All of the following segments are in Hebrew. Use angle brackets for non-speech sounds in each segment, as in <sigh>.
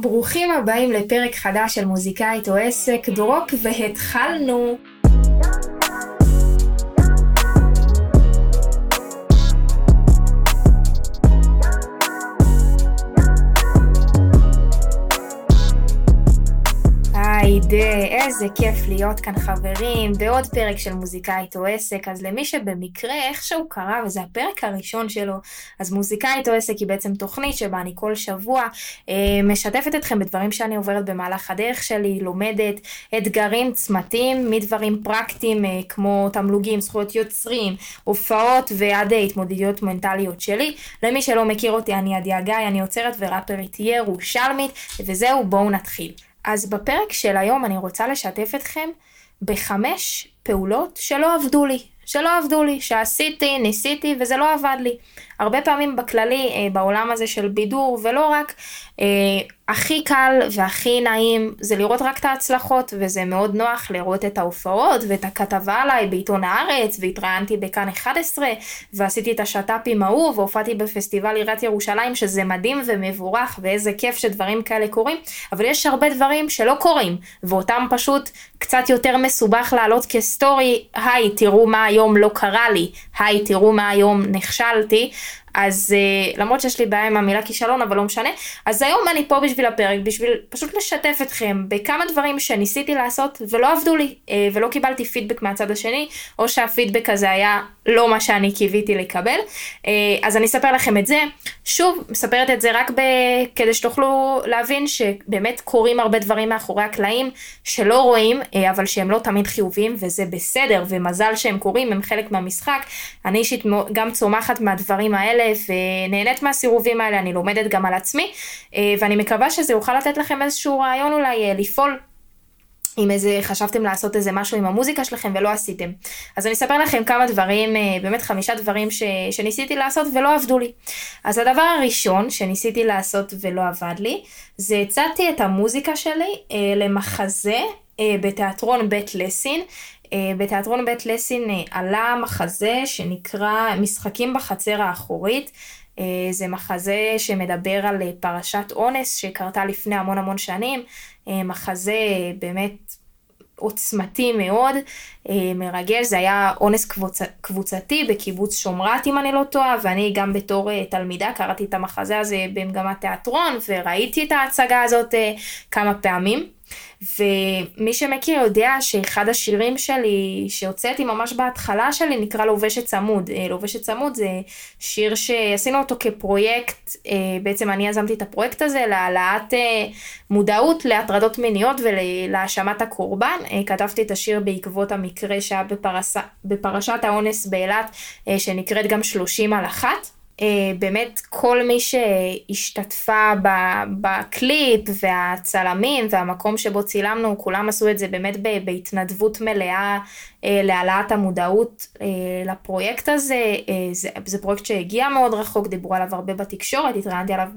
ברוכים הבאים לפרק חדש של מוזיקאית או עסק, דרופ והתחלנו. היידה, איזה כיף להיות כאן חברים, בעוד פרק של מוזיקאית או עסק, אז למי שבמקרה איכשהו קרה וזה הפרק הראשון שלו, אז מוזיקאית או עסק היא בעצם תוכנית שבה אני כל שבוע אה, משתפת אתכם בדברים שאני עוברת במהלך הדרך שלי, לומדת אתגרים, צמתים, מדברים פרקטיים אה, כמו תמלוגים, זכויות יוצרים, הופעות ועד התמודדויות מנטליות שלי. למי שלא מכיר אותי, אני עדיה גיא, אני עוצרת וראפרית ירושלמית, וזהו, בואו נתחיל. אז בפרק של היום אני רוצה לשתף אתכם בחמש פעולות שלא עבדו לי. שלא עבדו לי, שעשיתי, ניסיתי וזה לא עבד לי. הרבה פעמים בכללי, אה, בעולם הזה של בידור, ולא רק, אה, הכי קל והכי נעים זה לראות רק את ההצלחות, וזה מאוד נוח לראות את ההופעות ואת הכתבה עליי בעיתון הארץ, והתראיינתי בכאן 11, ועשיתי את השת"פים ההוא, והופעתי בפסטיבל עיריית ירושלים, שזה מדהים ומבורך, ואיזה כיף שדברים כאלה קורים, אבל יש הרבה דברים שלא קורים, ואותם פשוט קצת יותר מסובך לעלות כסטורי, היי, תראו מה היום לא קרה לי, היי, תראו מה היום נכשלתי. אז uh, למרות שיש לי בעיה עם המילה כישלון, אבל לא משנה. אז היום אני פה בשביל הפרק, בשביל פשוט לשתף אתכם בכמה דברים שניסיתי לעשות ולא עבדו לי, uh, ולא קיבלתי פידבק מהצד השני, או שהפידבק הזה היה לא מה שאני קיוויתי לקבל. Uh, אז אני אספר לכם את זה. שוב, מספרת את זה רק ב... כדי שתוכלו להבין שבאמת קורים הרבה דברים מאחורי הקלעים שלא רואים, אבל שהם לא תמיד חיוביים, וזה בסדר, ומזל שהם קורים, הם חלק מהמשחק. אני אישית גם צומחת מהדברים האלה. ונהנית מהסירובים האלה, אני לומדת גם על עצמי, אה, ואני מקווה שזה יוכל לתת לכם איזשהו רעיון אולי אה, לפעול אם איזה, חשבתם לעשות איזה משהו עם המוזיקה שלכם ולא עשיתם. אז אני אספר לכם כמה דברים, אה, באמת חמישה דברים ש, שניסיתי לעשות ולא עבדו לי. אז הדבר הראשון שניסיתי לעשות ולא עבד לי, זה הצעתי את המוזיקה שלי אה, למחזה אה, בתיאטרון בית לסין. אה, בתיאטרון בית לסין אה, עלה מחזה שנקרא משחקים בחצר האחורית. אה, זה מחזה שמדבר על פרשת אונס שקרתה לפני המון המון שנים. מחזה באמת עוצמתי מאוד, מרגש, זה היה אונס קבוצ... קבוצתי בקיבוץ שומרת אם אני לא טועה, ואני גם בתור תלמידה קראתי את המחזה הזה במגמת תיאטרון וראיתי את ההצגה הזאת כמה פעמים. ומי שמכיר יודע שאחד השירים שלי שהוצאתי ממש בהתחלה שלי נקרא לובשת צמוד. אה, לובשת צמוד זה שיר שעשינו אותו כפרויקט, אה, בעצם אני יזמתי את הפרויקט הזה להעלאת אה, מודעות להטרדות מיניות ולהאשמת הקורבן. כתבתי את השיר בעקבות המקרה שהיה. בפרשת האונס באילת שנקראת גם 30 על אחת. אה, באמת כל מי שהשתתפה בקליפ והצלמים והמקום שבו צילמנו, כולם עשו את זה באמת בהתנדבות מלאה אה, להעלאת המודעות אה, לפרויקט הזה. זה, זה פרויקט שהגיע מאוד רחוק, דיברו עליו הרבה בתקשורת, התראיינתי עליו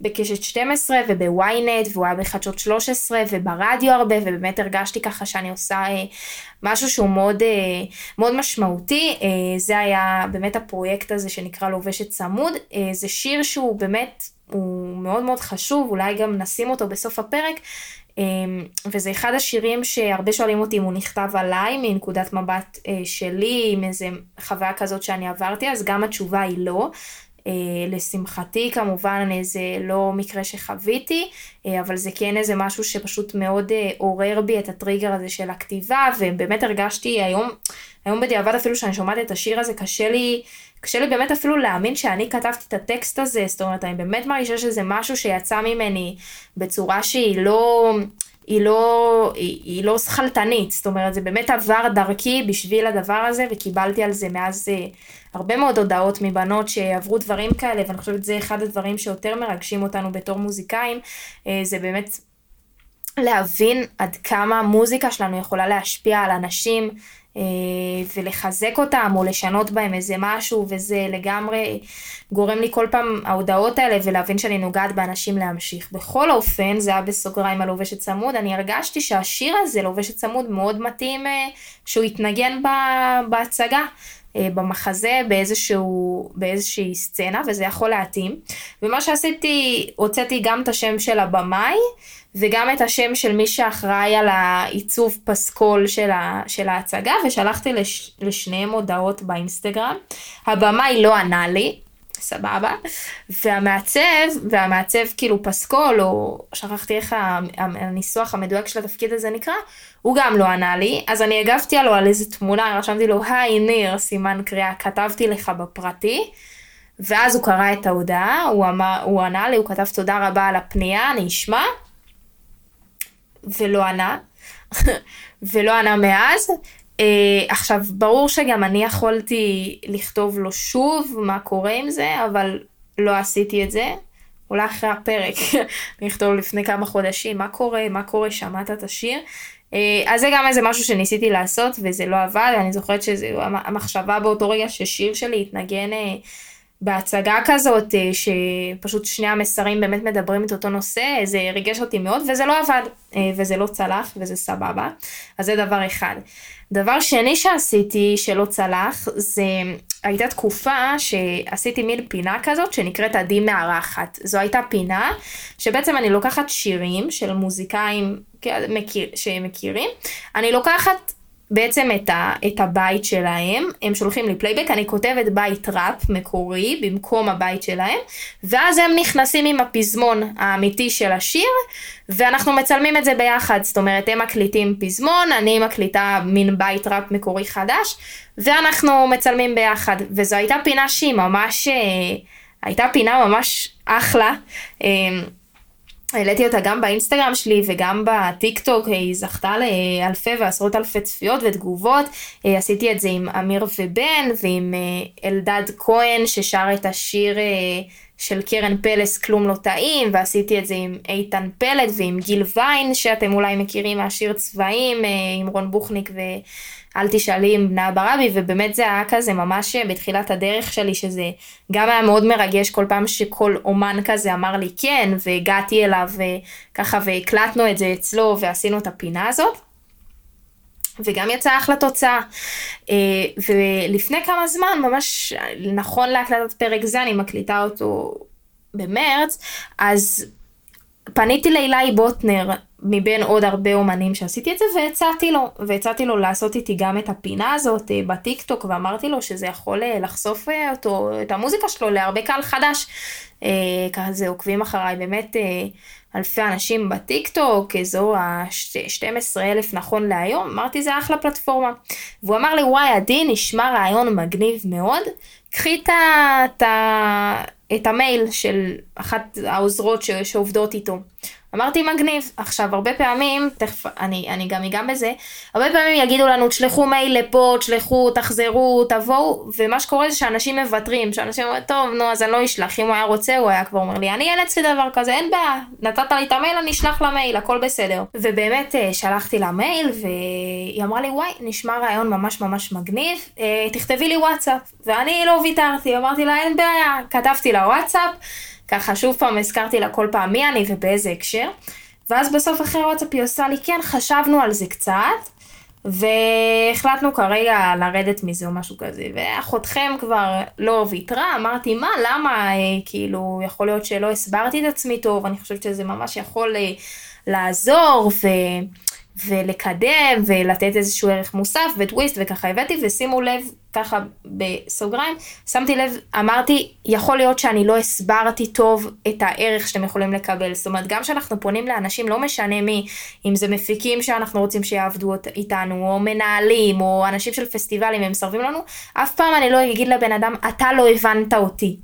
בקשת 12 ובוויינט, והוא היה בחדשות 13 וברדיו הרבה, ובאמת הרגשתי ככה שאני עושה משהו שהוא מאוד, אה, מאוד משמעותי, אה, זה היה באמת הפרויקט הזה שנקרא לובשת צמוד, אה, זה שיר שהוא באמת, הוא מאוד מאוד חשוב, אולי גם נשים אותו בסוף הפרק, וזה אחד השירים שהרבה שואלים אותי אם הוא נכתב עליי מנקודת מבט שלי, עם איזה חוויה כזאת שאני עברתי, אז גם התשובה היא לא. אה, לשמחתי כמובן זה לא מקרה שחוויתי, אה, אבל זה כן איזה משהו שפשוט מאוד אה, עורר בי את הטריגר הזה של הכתיבה, ובאמת הרגשתי היום, היום בדיעבד אפילו שאני שומעת את השיר הזה, קשה לי, קשה לי באמת אפילו להאמין שאני כתבתי את הטקסט הזה, זאת אומרת, אני באמת מרגישה שזה משהו שיצא ממני בצורה שהיא לא... היא לא, היא, היא לא שכלתנית, זאת אומרת זה באמת עבר דרכי בשביל הדבר הזה וקיבלתי על זה מאז אה, הרבה מאוד הודעות מבנות שעברו דברים כאלה ואני חושבת שזה אחד הדברים שיותר מרגשים אותנו בתור מוזיקאים, אה, זה באמת להבין עד כמה המוזיקה שלנו יכולה להשפיע על אנשים ולחזק אותם או לשנות בהם איזה משהו וזה לגמרי גורם לי כל פעם ההודעות האלה ולהבין שאני נוגעת באנשים להמשיך. בכל אופן זה היה בסוגריים על לובשת צמוד אני הרגשתי שהשיר הזה לובשת צמוד מאוד מתאים אה, שהוא יתנגן בהצגה אה, במחזה באיזשהו, באיזושהי סצנה, וזה יכול להתאים. ומה שעשיתי, הוצאתי גם את השם של הבמאי, וגם את השם של מי שאחראי על העיצוב פסקול של, ה, של ההצגה, ושלחתי לש, לשניהם הודעות באינסטגרם. הבמאי לא ענה לי, סבבה, והמעצב, והמעצב כאילו פסקול, או שכחתי איך הניסוח המדויק של התפקיד הזה נקרא, הוא גם לא ענה לי, אז אני הגבתי לו על איזה תמונה, רשמתי לו, היי ניר, סימן קריאה, כתבתי לך בפרטי. ואז הוא קרא את ההודעה, הוא, אמר, הוא ענה לי, הוא כתב תודה רבה על הפנייה, אני אשמע. ולא ענה, <laughs> ולא ענה מאז. Uh, עכשיו, ברור שגם אני יכולתי לכתוב לו שוב מה קורה עם זה, אבל לא עשיתי את זה. אולי אחרי הפרק, <laughs> אני אכתוב לפני כמה חודשים, מה קורה, מה קורה, שמעת את השיר. Uh, אז זה גם איזה משהו שניסיתי לעשות וזה לא עבד, אני זוכרת שהמחשבה באותו רגע ששיר שלי התנגן uh, בהצגה כזאת, אה, שפשוט שני המסרים באמת מדברים את אותו נושא, זה ריגש אותי מאוד, וזה לא עבד, אה, וזה לא צלח, וזה סבבה. אז זה דבר אחד. דבר שני שעשיתי שלא צלח, זה הייתה תקופה שעשיתי מין פינה כזאת שנקראת עדי מארחת. זו הייתה פינה שבעצם אני לוקחת שירים של מוזיקאים שמכירים, אני לוקחת בעצם את, ה, את הבית שלהם, הם שולחים לי פלייבק, אני כותבת בית ראפ מקורי במקום הבית שלהם, ואז הם נכנסים עם הפזמון האמיתי של השיר, ואנחנו מצלמים את זה ביחד, זאת אומרת הם מקליטים פזמון, אני מקליטה מין בית ראפ מקורי חדש, ואנחנו מצלמים ביחד, וזו הייתה פינה שהיא ממש, אה, הייתה פינה ממש אחלה. העליתי אותה גם באינסטגרם שלי וגם בטיק טוק, היא זכתה לאלפי ועשרות אלפי צפיות ותגובות. אה, עשיתי את זה עם אמיר ובן ועם אה, אלדד כהן ששר את השיר אה, של קרן פלס כלום לא טעים, ועשיתי את זה עם איתן פלד ועם גיל ויין שאתם אולי מכירים מהשיר צבעים עם רון בוכניק ו... אל תשאלי עם בנה ברבי, ובאמת זה היה כזה ממש בתחילת הדרך שלי, שזה גם היה מאוד מרגש כל פעם שכל אומן כזה אמר לי כן, והגעתי אליו ככה והקלטנו את זה אצלו ועשינו את הפינה הזאת. וגם יצאה אחלה תוצאה. אה, ולפני כמה זמן, ממש נכון להקלטת פרק זה, אני מקליטה אותו במרץ, אז פניתי לאילי בוטנר מבין עוד הרבה אומנים שעשיתי את זה והצעתי לו, והצעתי לו לעשות איתי גם את הפינה הזאת אה, בטיק טוק ואמרתי לו שזה יכול אה, לחשוף אה, אותו, את המוזיקה שלו להרבה קהל חדש. ככה זה עוקבים אחריי באמת אלפי אנשים בטיק טוק, אזור ה-12 אלף נכון להיום, אמרתי זה אחלה פלטפורמה. והוא אמר לי וואי עדי נשמע רעיון מגניב מאוד, קחי את ה... את המייל של אחת העוזרות שעובדות איתו. אמרתי מגניב. עכשיו, הרבה פעמים, תכף אני, אני גם אגע בזה, הרבה פעמים יגידו לנו, תשלחו מייל לפה, תשלחו, תחזרו, תבואו, ומה שקורה זה שאנשים מוותרים, שאנשים אומרים, טוב, נו, אז אני לא אשלח, אם הוא היה רוצה, הוא היה כבר אומר לי, אני אאלץ לדבר כזה, אין בעיה, נתת לי את המייל, אני אשלח למייל, הכל בסדר. ובאמת אה, שלחתי לה מייל, והיא אמרה לי, וואי, נשמע רעיון ממש ממש מגניב, אה, תכתבי לי וואטסאפ. ואני לא ויתרתי, אמרתי לה, אין בעיה, כתבתי לה וואטסאפ. ככה שוב פעם הזכרתי לה כל פעם מי אני ובאיזה הקשר. ואז בסוף אחרי וואטסאפ היא עושה לי, כן, חשבנו על זה קצת, והחלטנו כרגע לרדת מזה או משהו כזה. ואחותכם כבר לא ויתרה, אמרתי, מה, למה, אה, כאילו, יכול להיות שלא הסברתי את עצמי טוב, אני חושבת שזה ממש יכול אה, לעזור, ו... ולקדם ולתת איזשהו ערך מוסף וטוויסט וככה הבאתי ושימו לב ככה בסוגריים שמתי לב אמרתי יכול להיות שאני לא הסברתי טוב את הערך שאתם יכולים לקבל. זאת אומרת גם כשאנחנו פונים לאנשים לא משנה מי אם זה מפיקים שאנחנו רוצים שיעבדו איתנו או מנהלים או אנשים של פסטיבלים הם מסרבים לנו אף פעם אני לא אגיד לבן אדם אתה לא הבנת אותי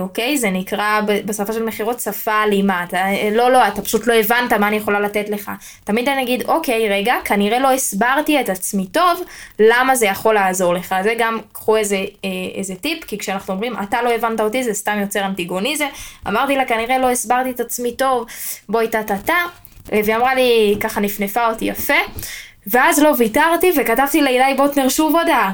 אוקיי? זה נקרא בשפה של מכירות שפה אלימה. אתה, אה, לא, לא, אתה פשוט לא הבנת מה אני יכולה לתת לך. תמיד אני אגיד, אוקיי, רגע, כנראה לא הסברתי את עצמי טוב, למה זה יכול לעזור לך. זה גם, קחו איזה, אה, איזה טיפ, כי כשאנחנו אומרים, אתה לא הבנת אותי, זה סתם יוצר אנטיגוניזם. אמרתי לה, כנראה לא הסברתי את עצמי טוב, בואי טה-טה-טה. והיא אמרה לי, ככה נפנפה אותי יפה. ואז לא ויתרתי וכתבתי לאילי בוטנר שוב הודעה.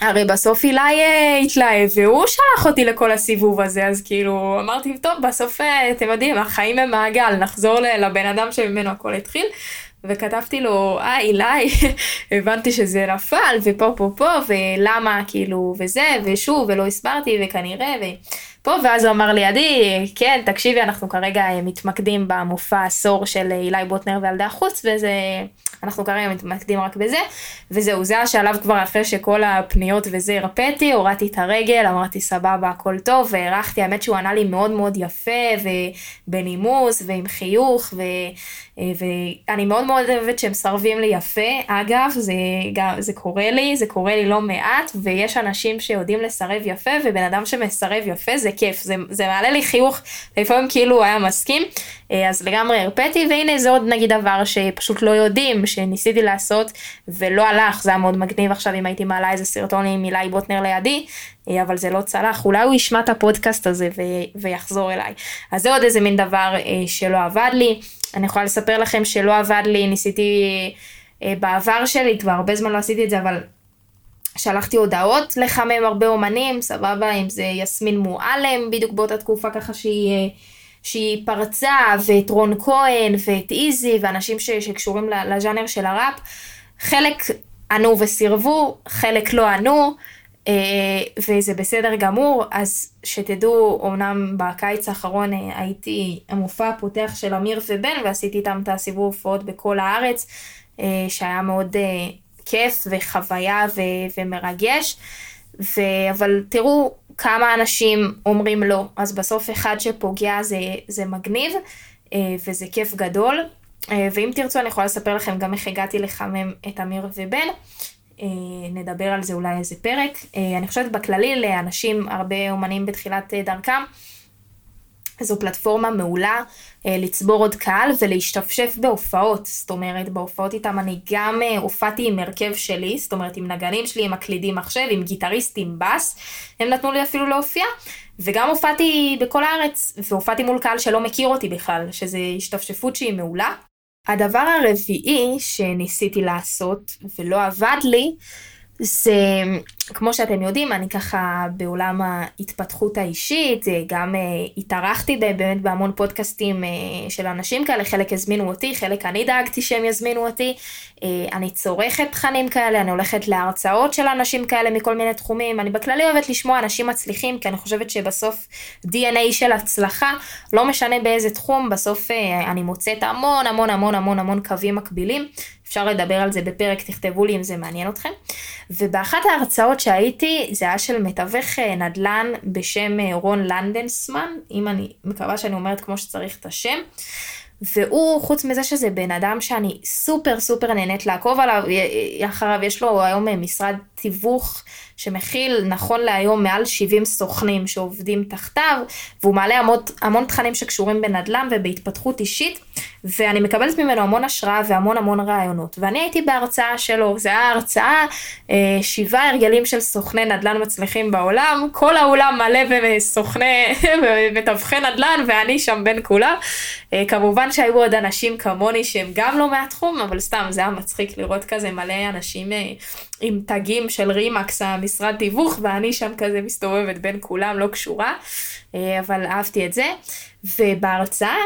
הרי בסוף אילי אה, התלהב והוא שלח אותי לכל הסיבוב הזה אז כאילו אמרתי טוב בסוף אה, אתם יודעים החיים הם מעגל נחזור לבן אדם שממנו הכל התחיל. וכתבתי לו, אה, אילי, <laughs> הבנתי שזה נפל, ופה, פה, פה, ולמה, כאילו, וזה, ושוב, ולא הסברתי, וכנראה, ו... פה, ואז הוא אמר לידי, כן, תקשיבי, אנחנו כרגע מתמקדים במופע עשור של אילי בוטנר וילדי החוץ, וזה, אנחנו כרגע מתמקדים רק בזה, וזהו, זה השלב כבר אחרי שכל הפניות וזה הרפאתי, הורדתי את הרגל, אמרתי סבבה, הכל טוב, והערכתי, האמת שהוא ענה לי מאוד מאוד יפה, ובנימוס, ועם חיוך, ו... ואני מאוד מאוד אוהבת שהם מסרבים לי יפה, אגב, זה, גם, זה קורה לי, זה קורה לי לא מעט, ויש אנשים שיודעים לסרב יפה, ובן אדם שמסרב יפה זה כיף, זה, זה מעלה לי חיוך, לפעמים כאילו הוא היה מסכים, אה, אז לגמרי הרפאתי, והנה זה עוד נגיד דבר שפשוט לא יודעים, שניסיתי לעשות, ולא הלך, זה היה מאוד מגניב עכשיו אם הייתי מעלה איזה סרטון עם אילי בוטנר לידי, אה, אבל זה לא צלח, אולי הוא ישמע את הפודקאסט הזה ו- ויחזור אליי. אז זה עוד איזה מין דבר אה, שלא עבד לי. אני יכולה לספר לכם שלא עבד לי, ניסיתי בעבר שלי, כבר הרבה זמן לא עשיתי את זה, אבל שלחתי הודעות לחמם הרבה אומנים, סבבה, אם זה יסמין מועלם, בדיוק באותה תקופה ככה שהיא, אה, שהיא פרצה, ואת רון כהן, ואת איזי, ואנשים ש, שקשורים לז'אנר של הראפ. חלק ענו וסירבו, חלק לא ענו. אה, וזה בסדר גמור, אז שתדעו, אמנם בקיץ האחרון אה, הייתי המופע הפותח של אמיר ובן, ועשיתי איתם את הסיבוב הופעות בכל הארץ, שהיה מאוד כיף וחוויה ו- ומרגש. ו- אבל תראו כמה אנשים אומרים לא, אז בסוף אחד שפוגע זה, זה מגניב וזה כיף גדול. ואם תרצו אני יכולה לספר לכם גם איך הגעתי לחמם את אמיר ובן. אה, נדבר על זה אולי איזה פרק. אה, אני חושבת בכללי לאנשים, הרבה אומנים בתחילת אה, דרכם, זו פלטפורמה מעולה לצבור עוד קהל ולהשתפשף בהופעות. זאת אומרת, בהופעות איתם אני גם הופעתי עם הרכב שלי, זאת אומרת עם נגנים שלי, עם מקלידים מחשב, עם גיטריסט, עם בס, הם נתנו לי אפילו להופיע. וגם הופעתי בכל הארץ, והופעתי מול קהל שלא מכיר אותי בכלל, שזה השתפשפות שהיא מעולה. הדבר הרביעי שניסיתי לעשות ולא עבד לי, זה, כמו שאתם יודעים, אני ככה בעולם ההתפתחות האישית, גם uh, התארחתי באמת בהמון פודקאסטים uh, של אנשים כאלה, חלק הזמינו אותי, חלק אני דאגתי שהם יזמינו אותי. אני צורכת תכנים כאלה, אני הולכת להרצאות של אנשים כאלה מכל מיני תחומים. אני בכללי אוהבת לשמוע אנשים מצליחים, כי אני חושבת שבסוף DNA של הצלחה, לא משנה באיזה תחום, בסוף אני מוצאת המון המון המון המון המון קווים מקבילים. אפשר לדבר על זה בפרק, תכתבו לי אם זה מעניין אתכם. ובאחת ההרצאות שהייתי, זה היה של מתווך אה, נדל"ן בשם אה, רון לנדנסמן, אם אני מקווה שאני אומרת כמו שצריך את השם. והוא, חוץ מזה שזה בן אדם שאני סופר סופר נהנית לעקוב עליו, אחריו יש לו היום אה, משרד תיווך שמכיל נכון להיום מעל 70 סוכנים שעובדים תחתיו, והוא מעלה המון, המון תכנים שקשורים בנדל"ן ובהתפתחות אישית, ואני מקבלת ממנו המון השראה והמון המון רעיונות. ואני הייתי בהרצאה שלו, זה היה הרצאה, אה, שבעה הרגלים של סוכני נדל"ן מצליחים בעולם, כל האולם מלא בסוכני, <laughs> מתווכי נדל"ן, ואני שם בין כולם. אה, כמובן שהיו עוד אנשים כמוני שהם גם לא מהתחום, אבל סתם זה היה מצחיק לראות כזה מלא אנשים אה, עם תגים של רימקס, המשרד תיווך, ואני שם כזה מסתובבת בין כולם, לא קשורה, אבל אהבתי את זה. ובהרצאה,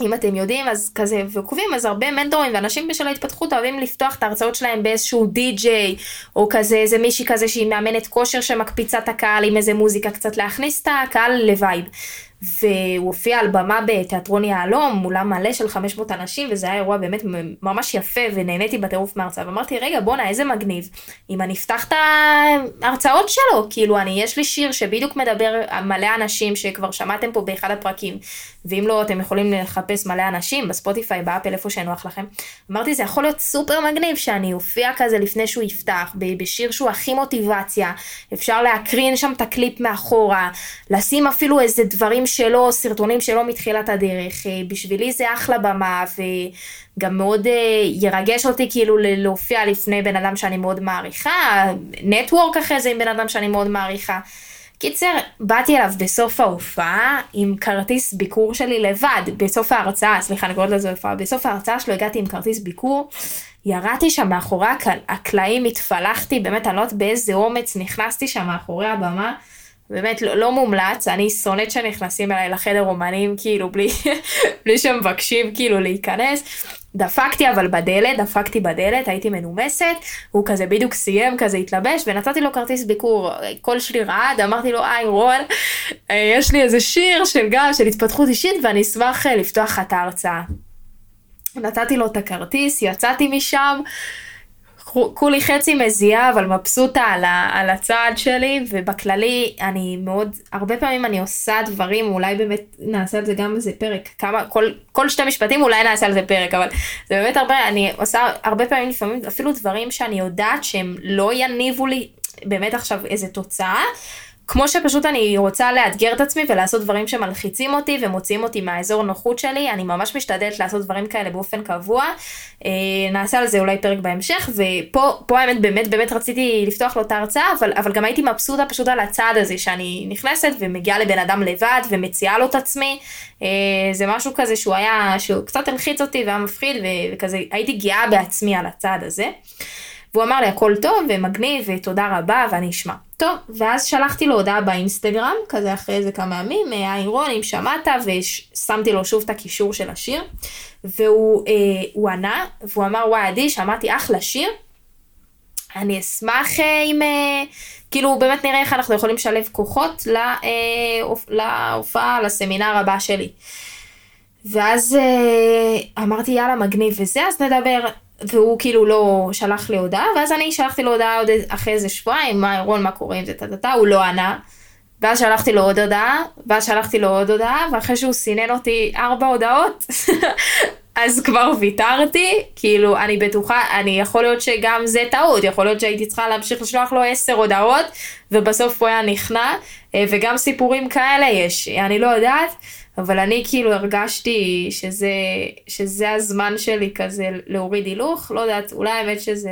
אם אתם יודעים, אז כזה, ועוקבים, אז הרבה מנטורים ואנשים של ההתפתחות אוהבים לפתוח את ההרצאות שלהם באיזשהו די-ג'יי, או כזה, איזה מישהי כזה שהיא מאמנת כושר שמקפיצה את הקהל עם איזה מוזיקה, קצת להכניס את הקהל ל vibe. והוא הופיע על במה בתיאטרון יהלום, אולם מלא של 500 אנשים, וזה היה אירוע באמת ממש יפה, ונהניתי בטירוף מההרצאה, ואמרתי, רגע, בואנה, איזה מגניב, אם אני אפתח את ההרצאות שלו, כאילו, אני, יש לי שיר שבדיוק מדבר על מלא אנשים שכבר שמעתם פה באחד הפרקים, ואם לא, אתם יכולים לחפש מלא אנשים בספוטיפיי, באפל, איפה שנוח לכם. אמרתי, זה יכול להיות סופר מגניב שאני אופיע כזה לפני שהוא יפתח, בשיר שהוא הכי מוטיבציה, אפשר להקרין שם את הקליפ מאחורה, לשים אפילו איזה דברים שלו, סרטונים שלו מתחילת הדרך. אה, בשבילי זה אחלה במה, וגם מאוד אה, ירגש אותי כאילו להופיע לפני בן אדם שאני מאוד מעריכה, נטוורק אחרי זה עם בן אדם שאני מאוד מעריכה. קיצר, באתי אליו בסוף ההופעה עם כרטיס ביקור שלי לבד, בסוף ההרצאה, סליחה, אני קוראת לזה הופעה, בסוף ההרצאה שלו הגעתי עם כרטיס ביקור, ירדתי שם מאחורי הקלעים, התפלחתי, באמת, אני לא יודעת באיזה אומץ נכנסתי שם מאחורי הבמה, באמת לא, לא מומלץ, אני שונאת שנכנסים אליי לחדר אומנים כאילו בלי, <laughs> בלי שמבקשים כאילו להיכנס. דפקתי אבל בדלת, דפקתי בדלת, הייתי מנומסת, הוא כזה בדיוק סיים, כזה התלבש, ונתתי לו כרטיס ביקור, קול שלי רעד, אמרתי לו, היי רון, אה, יש לי איזה שיר של גם של התפתחות אישית, ואני אשמח אה, לפתוח את ההרצאה. נתתי לו את הכרטיס, יצאתי משם, כולי חצי מזיעה, אבל מבסוטה על, ה, על הצעד שלי, ובכללי, אני מאוד, הרבה פעמים אני עושה דברים, אולי באמת נעשה על זה גם איזה פרק, כמה, כל, כל שתי משפטים אולי נעשה על זה פרק, אבל זה באמת הרבה, אני עושה הרבה פעמים לפעמים אפילו דברים שאני יודעת שהם לא יניבו לי באמת עכשיו איזה תוצאה. כמו שפשוט אני רוצה לאתגר את עצמי ולעשות דברים שמלחיצים אותי ומוציאים אותי מהאזור נוחות שלי, אני ממש משתדלת לעשות דברים כאלה באופן קבוע. אה, נעשה על זה אולי פרק בהמשך, ופה האמת באמת באמת רציתי לפתוח לו את ההרצאה, אבל, אבל גם הייתי מבסוטה פשוט על הצעד הזה שאני נכנסת ומגיעה לבן אדם לבד ומציעה לו את עצמי. אה, זה משהו כזה שהוא היה, שהוא קצת הלחיץ אותי והיה מפחיד וכזה הייתי גאה בעצמי על הצעד הזה. והוא אמר לי הכל טוב ומגניב ותודה רבה ואני אשמע. טוב, ואז שלחתי לו הודעה באינסטגרם, כזה אחרי איזה כמה ימים, אה, היי רון, אם שמעת, ושמתי לו שוב את הקישור של השיר, והוא אה, ענה, והוא אמר, וואי, עדי, שמעתי אחלה שיר, אני אשמח אה, אם, אה, כאילו, באמת נראה איך אנחנו יכולים לשלב כוחות לה, אה, להופעה, לסמינר הבא שלי. ואז אה, אמרתי, יאללה, מגניב וזה, אז נדבר. והוא כאילו לא שלח לי הודעה, ואז אני שלחתי לו הודעה עוד אחרי איזה שבועיים, מה רון, מה קורה עם זה, טה הוא לא ענה. ואז שלחתי לו עוד הודעה, ואז שלחתי לו עוד הודעה, ואחרי שהוא סינן אותי ארבע הודעות, <laughs> אז כבר ויתרתי, כאילו, אני בטוחה, אני, יכול להיות שגם זה טעות, יכול להיות שהייתי צריכה להמשיך לשלוח לו עשר הודעות, ובסוף הוא היה נכנע, אה, וגם סיפורים כאלה יש, אני לא יודעת. אבל אני כאילו הרגשתי שזה, שזה הזמן שלי כזה להוריד הילוך, לא יודעת, אולי האמת שזה...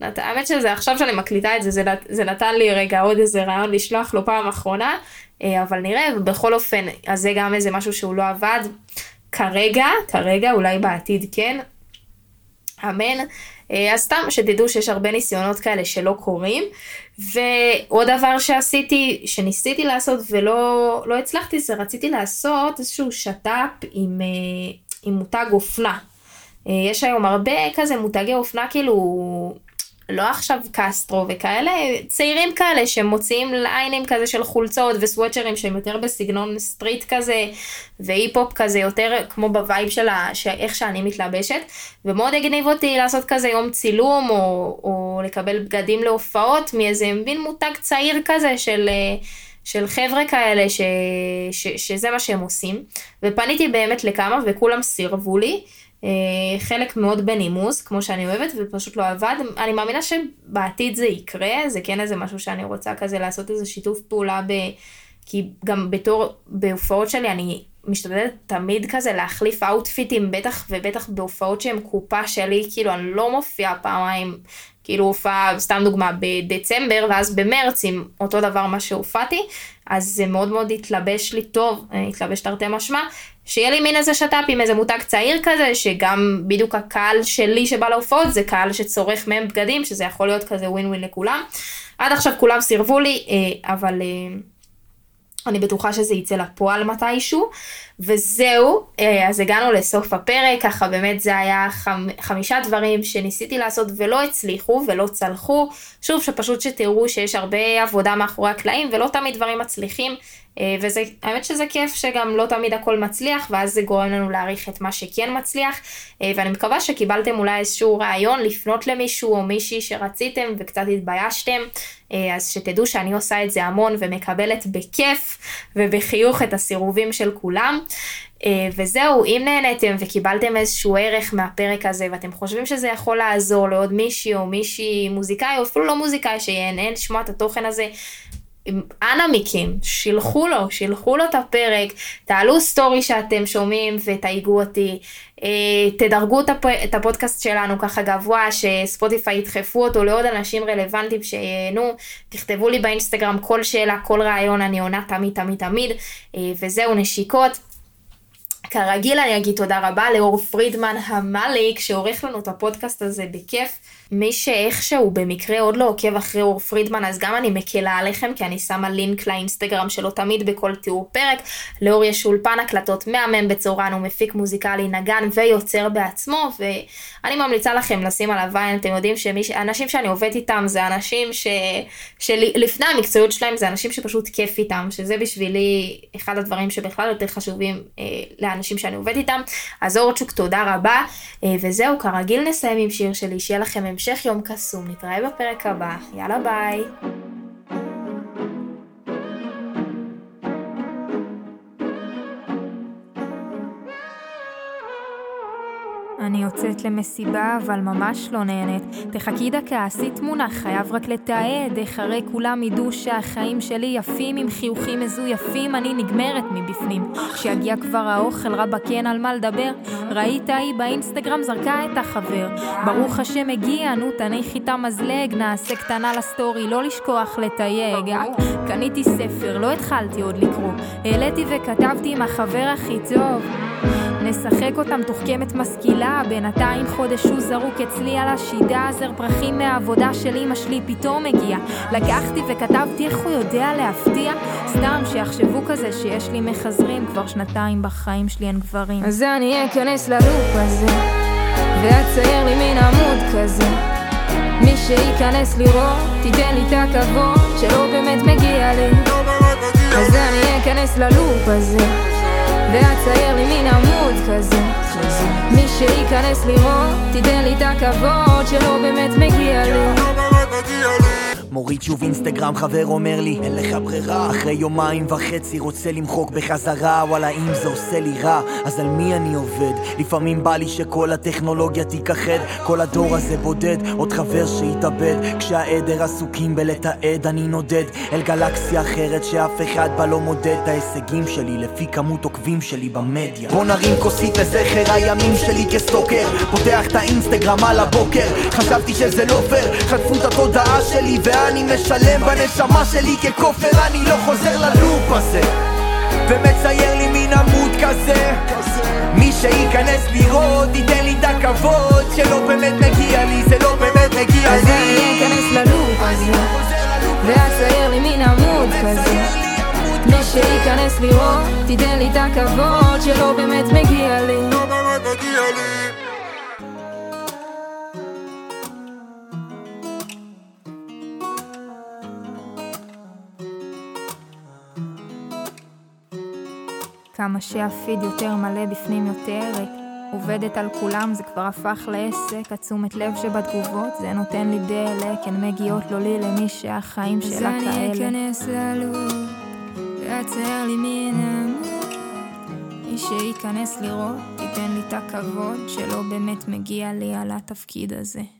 האמת שזה עכשיו שאני מקליטה את זה, זה, זה נתן לי רגע עוד איזה רעיון לשלוח לו פעם אחרונה, אה, אבל נראה, ובכל אופן, אז זה גם איזה משהו שהוא לא עבד כרגע, כרגע, אולי בעתיד כן, אמן. אה, אז סתם שתדעו שיש הרבה ניסיונות כאלה שלא קורים. ועוד דבר שעשיתי, שניסיתי לעשות ולא לא הצלחתי, זה רציתי לעשות איזשהו שת"פ עם, אה, עם מותג אופנה. אה, יש היום הרבה כזה מותגי אופנה כאילו לא עכשיו קסטרו וכאלה, צעירים כאלה שמוציאים ליינים כזה של חולצות וסווטשירטים שהם יותר בסגנון street כזה והיפ-הופ כזה יותר כמו ב vibe של איך שאני מתלבשת ומאוד הגניב אותי לעשות כזה יום צילום או, או לקבל בגדים להופעות מאיזה מין מותג צעיר כזה של... של חבר'ה כאלה ש, ש, שזה מה שהם עושים. ופניתי באמת לכמה וכולם סירבו לי חלק מאוד בנימוס, כמו שאני אוהבת, ופשוט לא עבד. אני מאמינה שבעתיד זה יקרה, זה כן איזה משהו שאני רוצה כזה לעשות איזה שיתוף פעולה ב... כי גם בתור, בהופעות שלי אני משתדלת תמיד כזה להחליף אאוטפיטים, בטח ובטח בהופעות שהן קופה שלי, כאילו אני לא מופיעה פעמיים, כאילו הופעה, סתם דוגמה, בדצמבר, ואז במרץ עם אותו דבר מה שהופעתי, אז זה מאוד מאוד התלבש לי טוב, אה, התלבש תרתי משמע, שיהיה לי מין איזה שת"פ עם איזה מותג צעיר כזה, שגם בדיוק הקהל שלי שבא להופעות זה קהל שצורך מהם בגדים, שזה יכול להיות כזה ווין ווין לכולם. עד עכשיו כולם סירבו לי, אה, אבל אה, אני בטוחה שזה יצא לפועל מתישהו. וזהו, אה, אז הגענו לסוף הפרק, ככה באמת זה היה חמ, חמישה דברים שניסיתי לעשות ולא הצליחו ולא צלחו. שוב, שפשוט שתראו שיש הרבה עבודה מאחורי הקלעים ולא תמיד דברים מצליחים. אה, וזה, האמת שזה כיף שגם לא תמיד הכל מצליח, ואז זה גורם לנו להעריך את מה שכן מצליח, אה, ואני מקווה שקיבלתם אולי איזשהו רעיון לפנות למישהו או מישהי שרציתם וקצת התביישתם, אה, אז שתדעו שאני עושה את זה המון ומקבלת בכיף ובחיוך את הסירובים של כולם. וזהו, אם נהניתם וקיבלתם איזשהו ערך מהפרק הזה ואתם חושבים שזה יכול לעזור לעוד מישהי או מישהי מוזיקאי או אפילו לא מוזיקאי שיהנה לשמוע את התוכן הזה, אנא מכם, שילחו לו, שילחו לו את הפרק, תעלו סטורי שאתם שומעים ותייגו אותי, אה, תדרגו את, הפ... את הפודקאסט שלנו ככה גבוה, שספוטיפיי ידחפו אותו לעוד אנשים רלוונטיים שייהנו, תכתבו לי באינסטגרם כל שאלה, כל רעיון, אני עונה תמיד תמיד תמיד, אה, וזהו נשיקות. כרגיל אני אגיד תודה רבה לאור פרידמן המליק שעורך לנו את הפודקאסט הזה בכיף. מי שאיכשהו במקרה עוד לא עוקב אחרי אור פרידמן אז גם אני מקלה עליכם כי אני שמה לינק לאינסטגרם שלו תמיד בכל תיאור פרק. לאור יש אולפן הקלטות מהמם בצורן, הוא מפיק מוזיקלי, נגן ויוצר בעצמו ואני ממליצה לכם לשים עליו עין, אתם יודעים שאנשים שאני עובדת איתם זה אנשים ש... שלפני המקצועיות שלהם זה אנשים שפשוט כיף איתם, שזה בשבילי אחד הדברים שבכלל יותר חשובים אה, לאנשים שאני עובדת איתם. אז אורצ'וק תודה רבה אה, וזהו כרגיל נסיים עם שיר שלי, שיהיה לכם המשך יום קסום, נתראה בפרק הבא, יאללה ביי. אני יוצאת למסיבה, אבל ממש לא נהנית. תחכי דקה, עשי תמונה, חייב רק לתעד. איך הרי כולם ידעו שהחיים שלי יפים, עם חיוכים מזויפים, אני נגמרת מבפנים. כשיגיע כבר האוכל, רבאק אין על מה לדבר. ראית היא באינסטגרם זרקה את החבר. ברוך השם הגיע, נו תניחי את המזלג, נעשה קטנה לסטורי, לא לשכוח לתייג. קניתי ספר, לא התחלתי עוד לקרוא. העליתי וכתבתי עם החבר הכי טוב. נשחק אותם תוך קמת משכילה בינתיים חודש הוא זרוק אצלי על השידה זר פרחים מהעבודה של אמא שלי פתאום הגיע לקחתי וכתבתי איך הוא יודע להפתיע? סתם שיחשבו כזה שיש לי מחזרים כבר שנתיים בחיים שלי אין גברים. אז אני אכנס ללופ הזה ואצייר לי מין עמוד כזה. מי שייכנס לראות תיתן לי את הכבוד שלא באמת מגיע לי. אז אני אכנס ללופ הזה ואצייר לי מין עמוד כזה מי שייכנס לראות, תיתן לי את הכבוד שלא באמת מגיע לי מוריד שוב אינסטגרם, חבר אומר לי, אין לך ברירה. אחרי יומיים וחצי רוצה למחוק בחזרה, וואלה אם זה עושה לי רע, אז על מי אני עובד? לפעמים בא לי שכל הטכנולוגיה תיכחד, כל הדור הזה בודד, עוד חבר שהתאבד. כשהעדר עסוקים בלתעד, אני נודד אל גלקסיה אחרת שאף אחד בה לא מודד את ההישגים שלי, לפי כמות עוקבים שלי במדיה. בוא נרים כוסית לזכר הימים שלי כסטוקר, פותח את האינסטגרם על הבוקר, חשבתי שזה לא פייר, חטפו את התודעה שלי וה... אני משלם בנשמה שלי ככופר אני לא חוזר ללופ הזה. ומצייר לי מין עמוד כזה. מי שייכנס לראות ייתן לי את הכבוד שלא באמת מגיע לי זה לא באמת מגיע לי. אז אני אכנס ללופ הזה ואצייר לי מין עמוד כזה. מי שייכנס לראות תיתן לי את הכבוד שלא באמת מגיע לי. לא באמת מגיע לי כמה שהפיד יותר מלא בפנים יותר ריק. עובדת על כולם, זה כבר הפך לעסק, התשומת לב שבתגובות, זה נותן לי דלק, הן מגיעות לא לי למי שהחיים שלה כאלה. אז אני אכנס ללוב, ואצייר לי מן עמוד. מי שייכנס לראות, ייתן לי את הכבוד, שלא באמת מגיע לי על התפקיד הזה.